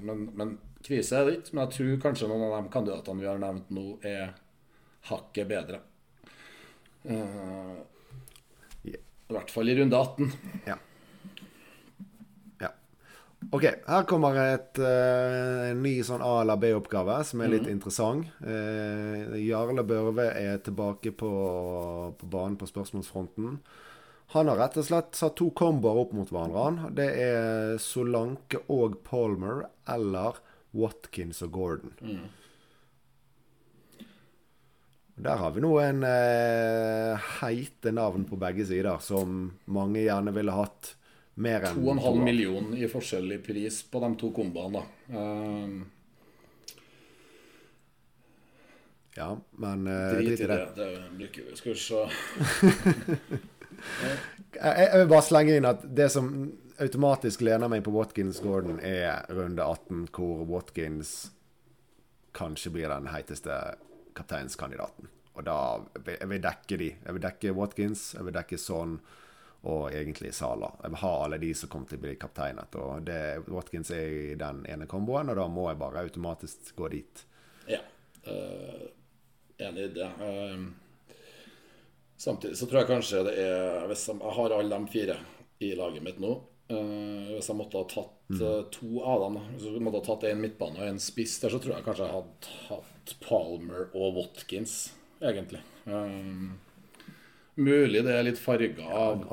men, men krise er det ikke. Men jeg tror kanskje noen av de kandidatene vi har nevnt nå, er hakket bedre. Uh, yeah. I hvert fall i runde 18. Ja. ja. OK, her kommer et, uh, en ny sånn A- eller B-oppgave som er litt interessant. Uh, Jarle Børve er tilbake på, på banen på spørsmålsfronten. Han har rett og slett satt to komboer opp mot hverandre. Det er Solanke og Palmer eller Watkins og Gordon. Der har vi nå en uh, heite navn på begge sider, som mange gjerne ville hatt mer enn 2,5 to million i forskjellig pris på de to komboene. da. Eh, Ja, men uh, drit i det. det. det blir ikke, skal vi se Jeg, vil bare slenge inn at det som automatisk lener meg på Watkins Gordon, er runde 18, hvor Watkins kanskje blir den heiteste kapteinskandidaten. Og da vil jeg dekke de. Jeg vil dekke Watkins, jeg vil dekke Son og egentlig Sala. Jeg vil ha alle de som kommer til å bli kapteinet. Og det, Watkins er i den ene komboen, og da må jeg bare automatisk gå dit. Ja. eh, enig i det. Eh, samtidig så tror jeg kanskje det er Hvis jeg, jeg har alle de fire i laget mitt nå eh, Hvis jeg måtte ha tatt mm. to av dem, hvis jeg måtte ha tatt en midtbane og en spiss der, så tror jeg kanskje jeg hadde hatt Palmer og Watkins, egentlig. Eh, mulig det er litt farga av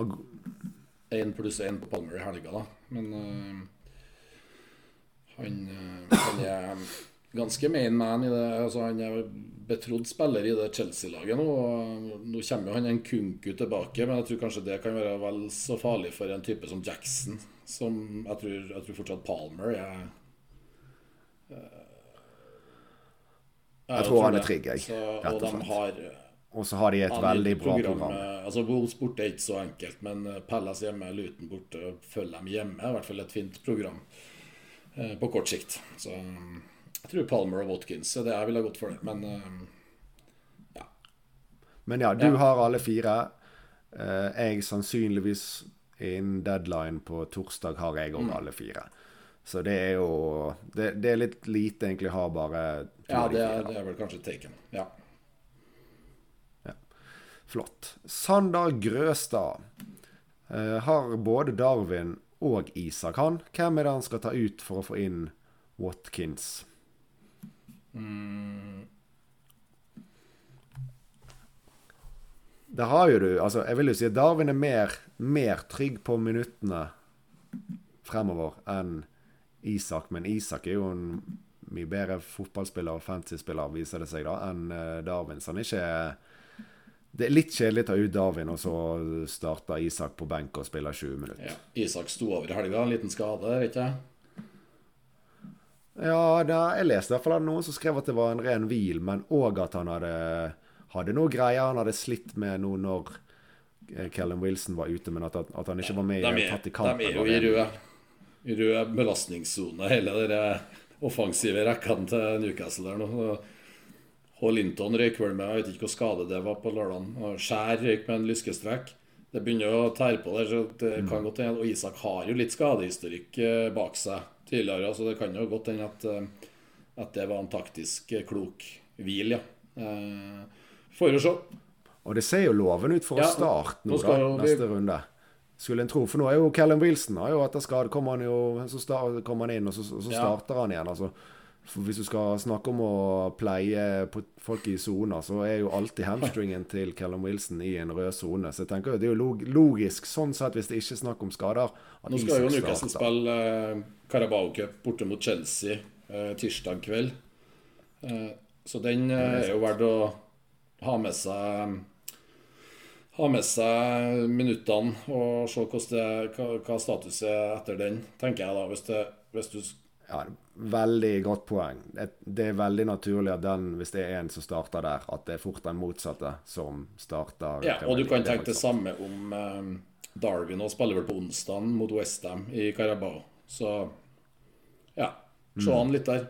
én pluss én på Palmer i helga, da. Men uh, han, eh, han er ganske main man i det. Altså, han er betrodd spiller i det Chelsea-laget nå. og Nå kommer jo han en Kunku tilbake, men jeg tror kanskje det kan være vel så farlig for en type som Jackson. Som jeg tror, jeg tror fortsatt Palmer er uh, Jeg tror han er trygg, jeg, Så, og og de har og så har de et ja, veldig bra program. Altså Wolves borte er ikke så enkelt, men Pellas Palace hjemme, Luton borte, følger dem hjemme. i hvert fall et fint program eh, på kort sikt. Så eh, jeg tror Palmer og Watkins det jeg ville gått for. det Men eh, Men ja, du Ja. har alle fire. Eh, jeg sannsynligvis innen deadline på torsdag har jeg òg alle fire. Så det er jo Det, det er litt lite egentlig å ha bare Ja, det er, det er vel kanskje taken. Ja. Flott. Sander Grøstad eh, har både Darwin og Isak. Han, hvem er det han skal ta ut for å få inn Watkins? Mm. Det har jo du altså Jeg vil jo si at Darwin er mer, mer trygg på minuttene fremover enn Isak. Men Isak er jo en mye bedre fotballspiller og fantasyspiller, viser det seg, da, enn eh, Darwin. Så han er ikke Det er litt kjedelig å ta ut Darwin, og så starter Isak på benk og spiller 20 minutter. ja. Isak sto over i helga, en liten skade, vet jeg. Ja, da, jeg leste i hvert fall at noen som skrev at det var en ren hvil, men òg at han hadde, hadde noe greier han hadde slitt med nå når Kellen Wilson var ute, men at, at han ikke var med i tatt i de er jo i røde rød, rød belastningssone, hele den offensive rekken til Newcastle der nå. H. Linton røyk vel med, jeg vet ikke hvor skade det var på lørdagen. Og Skjær røyk med en lyskestrekk. Det begynner å tære på der, så det Mm. kan godt hende. Og Isak har jo litt skadehistorikk eh, bak seg tidligere, så det kan jo godt hende at, eh, at det var en taktisk eh, klok hvil, ja. Eh, Får jo se. Og det ser jo lovende ut for Ja, å starte nå, da, vi- neste runde. Skulle en tro. For nå er jo Callum Wilson har jo etter skade kommer han jo Så start, kommer han inn, og så, så starter Ja. han igjen. altså for Hvis du skal snakke om å pleie folk i sona, så er jo alltid hamstringen til Callum Wilson i en rød sone. Så jeg tenker jo det er jo logisk sånn sett, hvis det ikke er snakk om skader, Nå skal jo Newcastle spille eh, Carabao Cup borte mot Chelsea eh, tirsdag kveld. Eh, så den er jo verdt å ha med seg ha med seg minuttene og se det, hva, hva status er etter den, tenker jeg da. Hvis, det, hvis du Ja, veldig godt poeng. Det, det er veldig naturlig at den, hvis det er en som starter der, at det er fort den motsatte som starter. Ja, og du kan tenke det samme om eh, Darwin og spiller vel på onsdag mot Westham i Carabao. Så ja, se Mm. an litt der.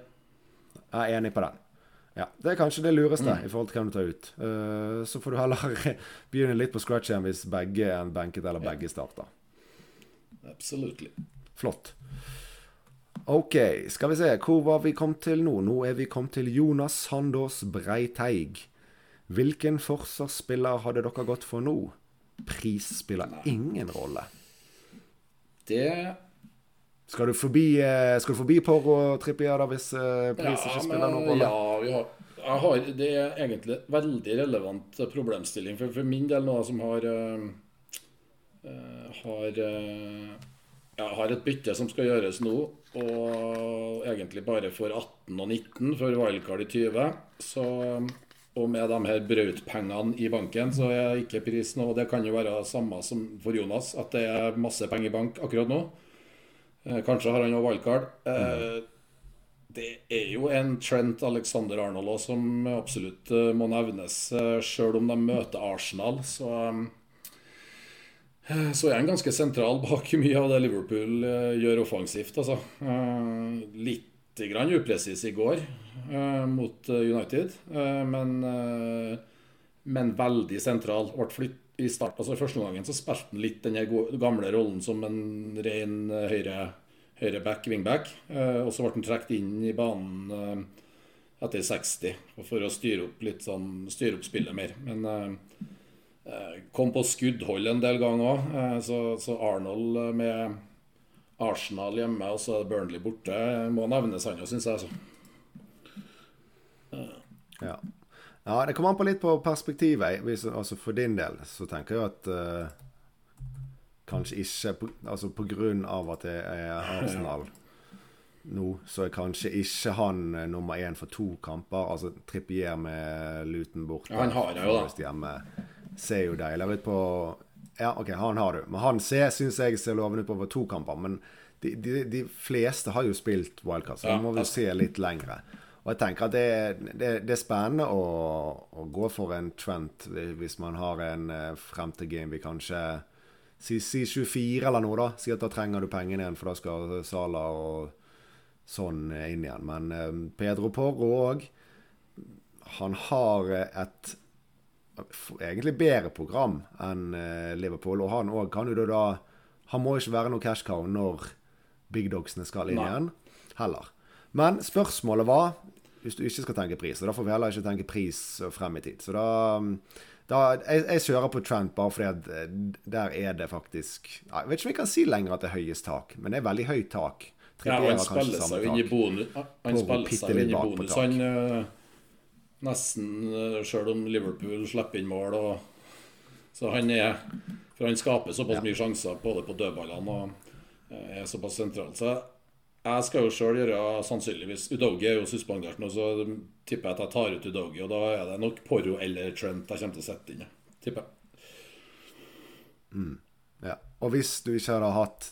Jeg er enig på den. Ja, Det er kanskje det lureste Mm. i forhold til hvem du tar ut. Uh, så får du heller (laughs) begynne litt på scratch igjen hvis begge er benket eller begge starter. Absolutely. Flott. OK, skal vi se. Hvor var vi kommet til nå? Nå er vi kommet til Jonas Sandås Breiteig. Hvilken forsvarsspiller hadde dere gått for nå? Pris spiller ingen rolle. Det Skal du forbi, eh, skal du forbi Porro og Trippier da, hvis pris ja, ikke spiller noen rolle? Ja, vi har, jeg har, det er egentlig en veldig relevant problemstilling. For, for min del, noe som har eh, eh, har, eh, ja, har et bytte som skal gjøres nå, og egentlig bare for 18 og 19 for wildcard i 20, så og med de her brautpengene i banken, så er ikke prisen Og det kan jo være samme som for Jonas, at det er masse penger i bank akkurat nå. Eh, Kanskje har han òg wildcard. Mm. det er jo en Trent Alexander Arnold også, som absolutt eh, må nevnes. Sjøl om de møter Arsenal, så så er han ganske sentral bak mye av det Liverpool eh, gjør offensivt. Altså. Uh, litt grann upresis i går eh, mot eh, United, eh, men, eh, men veldig sentral. I start, altså Første gangen så spilte han litt den gamle rollen som en ren eh, høyre, høyreback, wingback. Eh, og så ble han trukket inn i banen eh, etter 60 for å styre opp litt sånn, styre opp spillet mer. Men eh, eh, kom på skuddhold en del ganger òg. Eh, så, så Arnold eh, med Arsenal hjemme og så Burnley borte må nevnes, han òg, syns jeg. Så. Ja. ja, det kommer an på litt på perspektivet. Hvis, altså For din del så tenker jeg at uh, kanskje ikke på, Altså på grunn av at det er Arsenal (laughs) nå, så er kanskje ikke han eh, nummer én for to kamper. Altså Trippier med Luton borte. Ja, han har det jo, da. Ser jo deiligere ut på Ja, OK, han har du. Men han ser, syns jeg ser lovende ut på over to kamper. Men de, de, de fleste har jo spilt wildcard, så Ja, må vi altså- se litt lengre. Og jeg tenker at det, det, det er spennende å, å gå for en Trent hvis man har en eh, frem til Game vi kanskje si, si 24 eller noe, da. Si at da trenger du pengene igjen, for da skal Sala og sånn inn igjen. Men eh, Pedro Porro òg Han har eh, et egentlig bedre program enn eh, Liverpool, og han òg kan jo da Han må ikke være noe cash cow når big dogsene skal inn Nei. igjen. Heller. Men spørsmålet var, hvis du ikke skal tenke pris, og da får vi heller ikke tenke pris frem i tid. Så da, da jeg, jeg kjører på Trent bare fordi at eh, der er det faktisk Jeg vet ikke om jeg kan si lenger at det er høyest tak, men det er veldig høyt tak. Ja, og han spiller seg jo inn i bonus. Han spiller seg inn i bonus. Han eh, nesten selv Sjøl om Liverpool slipper inn mål og Så han er For han skaper såpass mye sjanser både på dødballene og eh, er såpass sentral. Så jeg skal jo sjøl gjøre sannsynligvis Udogi er jo suspendert nå, så tipper jeg at jeg tar ut Udogi. Og da er det nok Porro eller Trent jeg kommer til å sette inn. Tipper jeg. Ja. Og hvis du ikke hadde hatt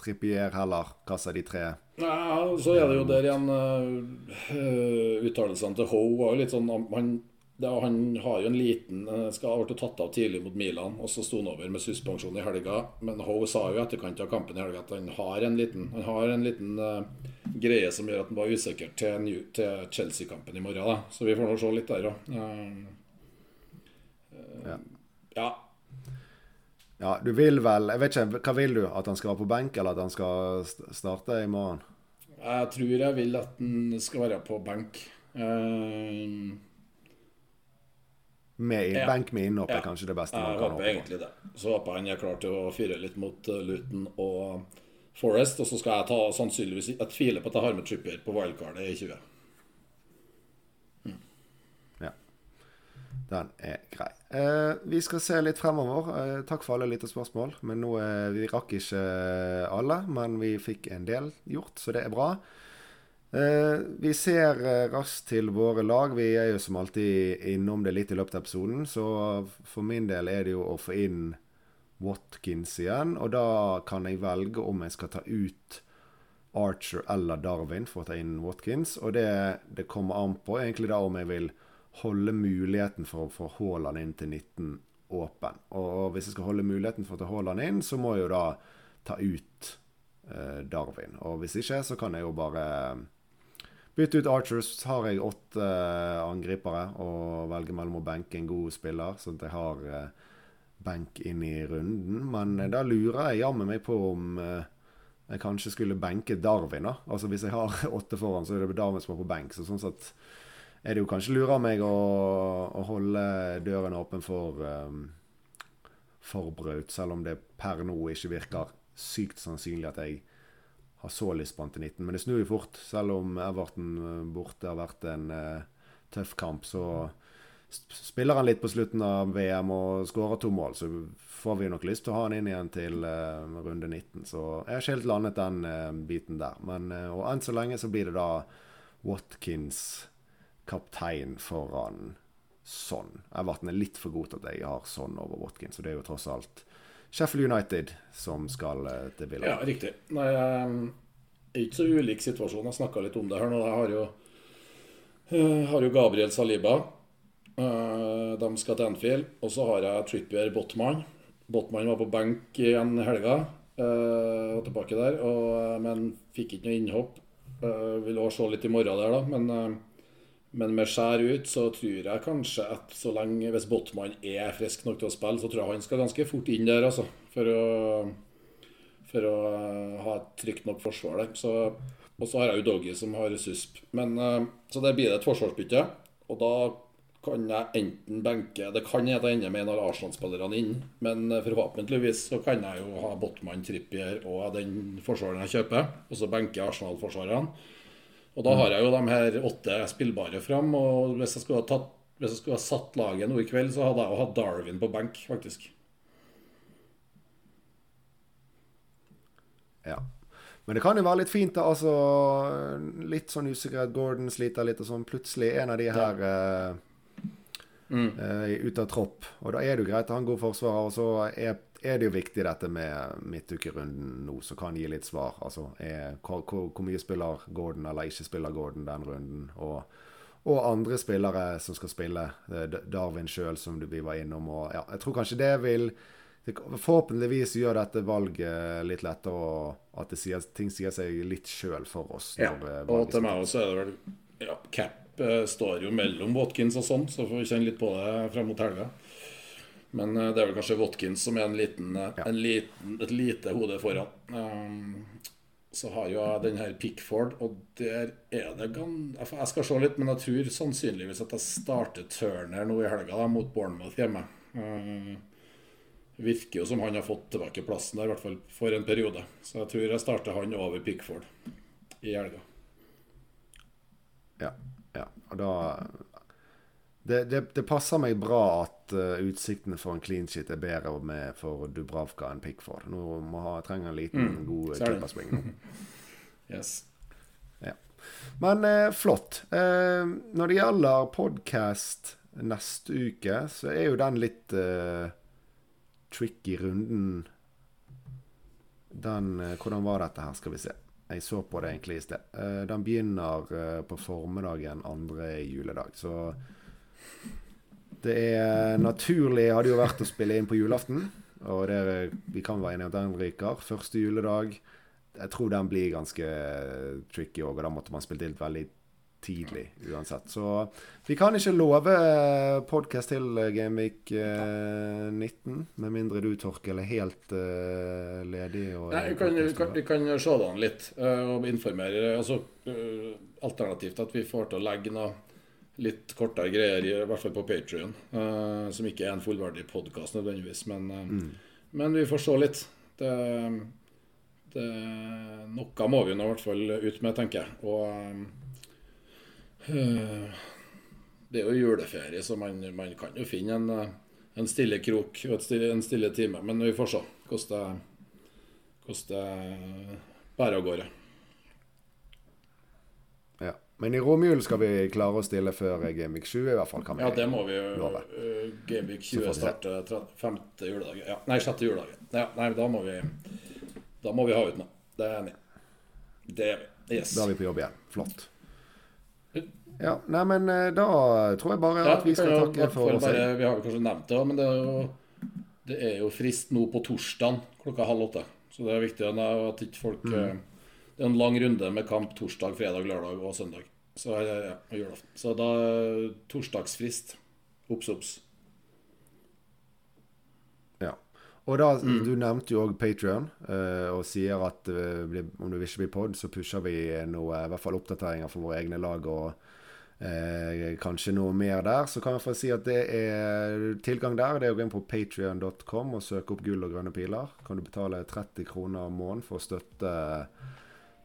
Trippier heller, hva sa de tre? Ja, så er det jo der igjen uh, Uttalelsene til Ho var jo litt sånn Han, det, han har jo en liten uh, Skal blitt tatt av tidlig mot Milan, og så sto han over med suspensjon i helga. Men Ho sa jo i etterkant av kampen i helga at han har en liten Han har en liten uh, greie som gjør at han var usikker til, til Chelsea-kampen i morgen. Da. Så vi får nå se litt der òg. Ja. ja. Ja, du vil vel Jeg vet ikke, hva vil du? At han skal være på benk, eller at han skal starte i morgen? Jeg tror jeg vil at den skal være på benk. Uh, Med, Ja. Benk med innhopp er Ja. kanskje det beste man Jeg kan håpe egentlig det. Så håper jeg han er klar til å fyre litt mot eh, Luton og Forest. Og så skal jeg ta sannsynligvis Jeg tviler på at jeg har med Tripper på wildcardet i 20. Ja. Den er grei. Eh, vi skal se litt fremover. Eh, takk for alle lytterspørsmål. Men nå, eh, Vi rakk ikke alle, men vi fikk en del gjort, så det er bra. Eh, vi ser eh, raskt til våre lag. Vi er jo som alltid innom det litt i løpet av episoden. Så for min del er det jo å få inn Watkins igjen. Og da kan jeg velge om jeg skal ta ut Archer eller Darwin for å ta inn Watkins. Og det, det kommer an på egentlig da om jeg vil holde muligheten for å få Haaland inn til 19 åpen. Og hvis jeg skal holde muligheten for å ta Haaland inn, så må jeg jo da ta ut eh, Darwin. Og hvis ikke, så kan jeg jo bare bytte ut Archers. Så har jeg åtte eh, angripere og velger mellom å benke en god spiller, sånn at jeg har eh, benk inn i runden. Men eh, da lurer jeg jammen meg på om eh, jeg kanskje skulle benke Darwin. da. Altså Hvis jeg har (laughs) åtte foran, så er det Darwin som er på benk. Så sånn sett er det jo kanskje lurere av meg å, å holde døren åpen for um, for Braut, selv om det per nå ikke virker sykt sannsynlig at jeg har så lyst på 19. Men det snur jo fort. Selv om Everton eh, borte har vært en uh, tøff kamp, så spiller han litt på slutten av VM og skårer to mål, så får vi nok lyst til å ha han inn igjen til uh, runde 19. Så jeg har ikke helt landet den uh, biten der. Men, og enn så lenge så blir det da Watkins kaptein foran sånn. Everton er litt for god til at jeg har sånn over Watkins, så det er jo tross alt Sheffield United som skal eh, til Villa. Ja, riktig. Nei, jeg er ikke så ulik situasjon. Jeg snakka litt om det her nå. Jeg har jo, jeg har jo Gabriel Saliba. Eh, De skal til Anfield. Og så har jeg Trippier Botman. Botman var på benk igjen helga. eh, Og tilbake der. Og, men fikk ikke noe innhopp. Eh, Vil òg se litt i morgen der, da. Men, eh, men med skjær ut så tror jeg kanskje at så lenge hvis Botman er frisk nok til å spille, så tror jeg han skal ganske fort inn der, altså. For å for å ha et trygt nok forsvar der. Så, og så har jeg jo Doggy som har susp. Men, eh, så der blir det et forsvarsbytte. Og da kan jeg enten benke Det kan jeg ender med en av Arsenal-spillerne inn, men eh, forhåpentligvis så kan jeg jo ha Botman, Trippier og den forsvareren jeg kjøper, og så benke Arsenal-forsvarerne. Og da har jeg jo de her åtte spillbare fram, og hvis jeg skulle ha tatt hvis jeg skulle ha satt laget nå i kveld, så hadde jeg jo hatt Darwin på benk, faktisk. Ja. Men det kan jo være litt fint, da. Altså, litt sånn usikkerhet. Gordon sliter litt, og sånn. Plutselig en av de her ja. Mm. Uh, ut av tropp. Og da er det jo greit at han går forsvarer. Og så er, er det jo viktig dette med midtukerunden nå, som kan gi litt svar. Altså er, hvor, hvor, mye spiller Gordon eller ikke spiller Gordon den runden? Og, og andre spillere som skal spille. Eh, Darwin sjøl, som du- vi var innom. Og ja, jeg tror kanskje det vil det, Forhåpentligvis gjør dette valget litt lettere, og at det sier, ting sier seg litt sjøl for oss. Ja, eh, og til meg også er det vel ja, Cap eh, står jo mellom Watkins og sånn, så får vi kjenne litt på det frem mot helga. Men eh, det er vel kanskje Watkins som er en liten, eh, Ja. en liten, et lite hode foran. Um, så har jo jeg den her Pickford, og der er det gan... Jeg skal se litt, men jeg tror sannsynligvis at jeg starter Turner nå i helga da, mot Bournemouth hjemme. Um, virker jo som han har fått tilbake plassen der, i hvert fall for en periode. Så jeg tror jeg starter han over Pickford i helga. Ja. ja. Og da det, det, det, passer meg bra at uh, utsiktene for en clean shit er bedre med for Dubravka enn Pickford. Nå må ha, trenger en liten, mm, god klipperspring nå. (laughs) yes. Ja. Men uh, flott. Uh, når det gjelder podkast neste uke, så er jo den litt tricky runden. Den Hvordan var dette her, skal vi se. Jeg så på det egentlig i sted. den begynner på formiddagen andre juledag. Så det er naturlig hadde jo vært å spille inn på julaften. Og det, vi kan være enige om at den ryker. Første juledag. Jeg tror den blir ganske tricky òg, og da måtte man spilt inn veldig tidlig uansett. Så vi kan ikke love podkast til Gameweek 19, med mindre du, Torkel, er helt eh, ledig. Nei, vi kan, vi, kan, vi kan se det an litt uh, og informere. Altså, uh, alternativt at vi får til å legge noe litt kortere greier, i hvert fall på Patrion. Uh, som ikke er en fullverdig podkast nødvendigvis, men, uh, mm. men, vi får se litt. Det, det, noe må vi nå i hvert fall ut med, tenker jeg. Og uh, det er jo juleferie, så man, man kan jo finne en, en stille krok og stille, en stille time. Men vi får se hvordan det bærer av gårde. Men i romjulen skal vi klare å stille før Gamevik 20, i hvert fall. kan vi Ja, det må vi jo. Uh, Gameweek 20 starter femte juledag. Ja, nei, sjette juledag. Ja, nei, da må vi Da må vi ha ut noe. Det er enig. Det er vi. Yes. Da er vi på jobb igjen. Flott. Ja, nei, men eh, da tror jeg bare at vi skal ja, takke for oss. Vi har jo kanskje nevnt det, men det er jo, det er jo frist nå på torsdag klokka halv åtte. Så det er viktig at ikke folk mm. Eh, det er en lang runde med kamp torsdag, fredag, lørdag og søndag. Så, ja, julaften. Så da torsdagsfrist. Obs, obs. Ja. Og da, mm. Du nevnte jo òg Patrion, uh, og sier at uh, om vil ikke blir pod, så pusher vi noe, i hvert fall oppdateringer for våre egne lag. og Eh, kanskje noe mer der. Så kan jeg få si at det er tilgang der. Det er å gå inn på patrion.com og søke opp gull og grønne piler. Kan du betale 30 kroner måneden for å støtte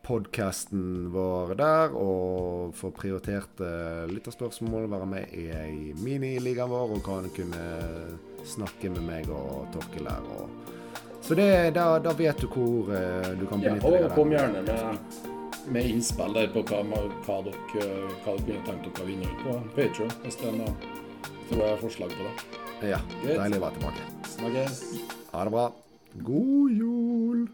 podkasten vår der og få prioriterte lytterspørsmål, være med i miniligaen vår og kan kunne snakke med meg og Torkil der. Og så det, da, da, vet du hvor uh, du kan benytte deg av det. Kom gjerne med, med, innspill der på hva, hva, dere, hva dere kunne tenkt dere å vinne på Patron, hvis det er noe forslag på det. Ja. Deilig å være tilbake. Snakkes. Ha det bra. God jul.